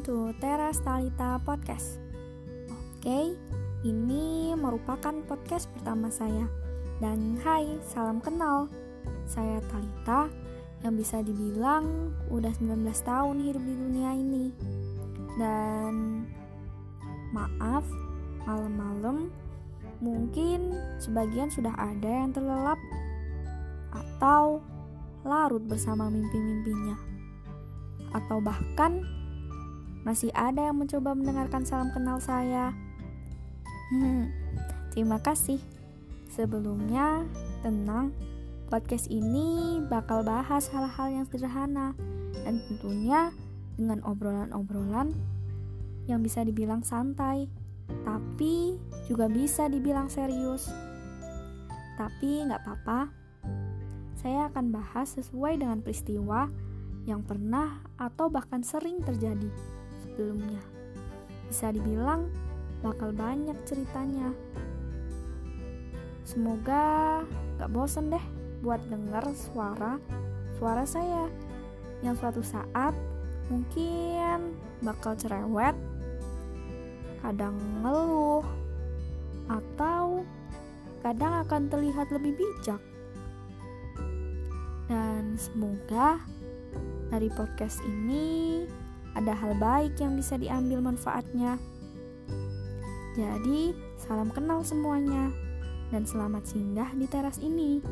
to Teras Talita Podcast. Oke, ini merupakan podcast pertama saya. Dan hai, salam kenal. Saya Talita yang bisa dibilang udah 19 tahun hidup di dunia ini. Dan maaf, malam-malam mungkin sebagian sudah ada yang terlelap atau larut bersama mimpi-mimpinya. Atau bahkan masih ada yang mencoba mendengarkan salam kenal saya. Hmm, terima kasih. Sebelumnya, tenang, podcast ini bakal bahas hal-hal yang sederhana dan tentunya dengan obrolan-obrolan yang bisa dibilang santai, tapi juga bisa dibilang serius. Tapi nggak apa-apa, saya akan bahas sesuai dengan peristiwa yang pernah atau bahkan sering terjadi sebelumnya. Bisa dibilang bakal banyak ceritanya. Semoga gak bosen deh buat denger suara suara saya yang suatu saat mungkin bakal cerewet, kadang ngeluh, atau kadang akan terlihat lebih bijak. Dan semoga dari podcast ini ada hal baik yang bisa diambil manfaatnya. Jadi, salam kenal semuanya dan selamat singgah di teras ini.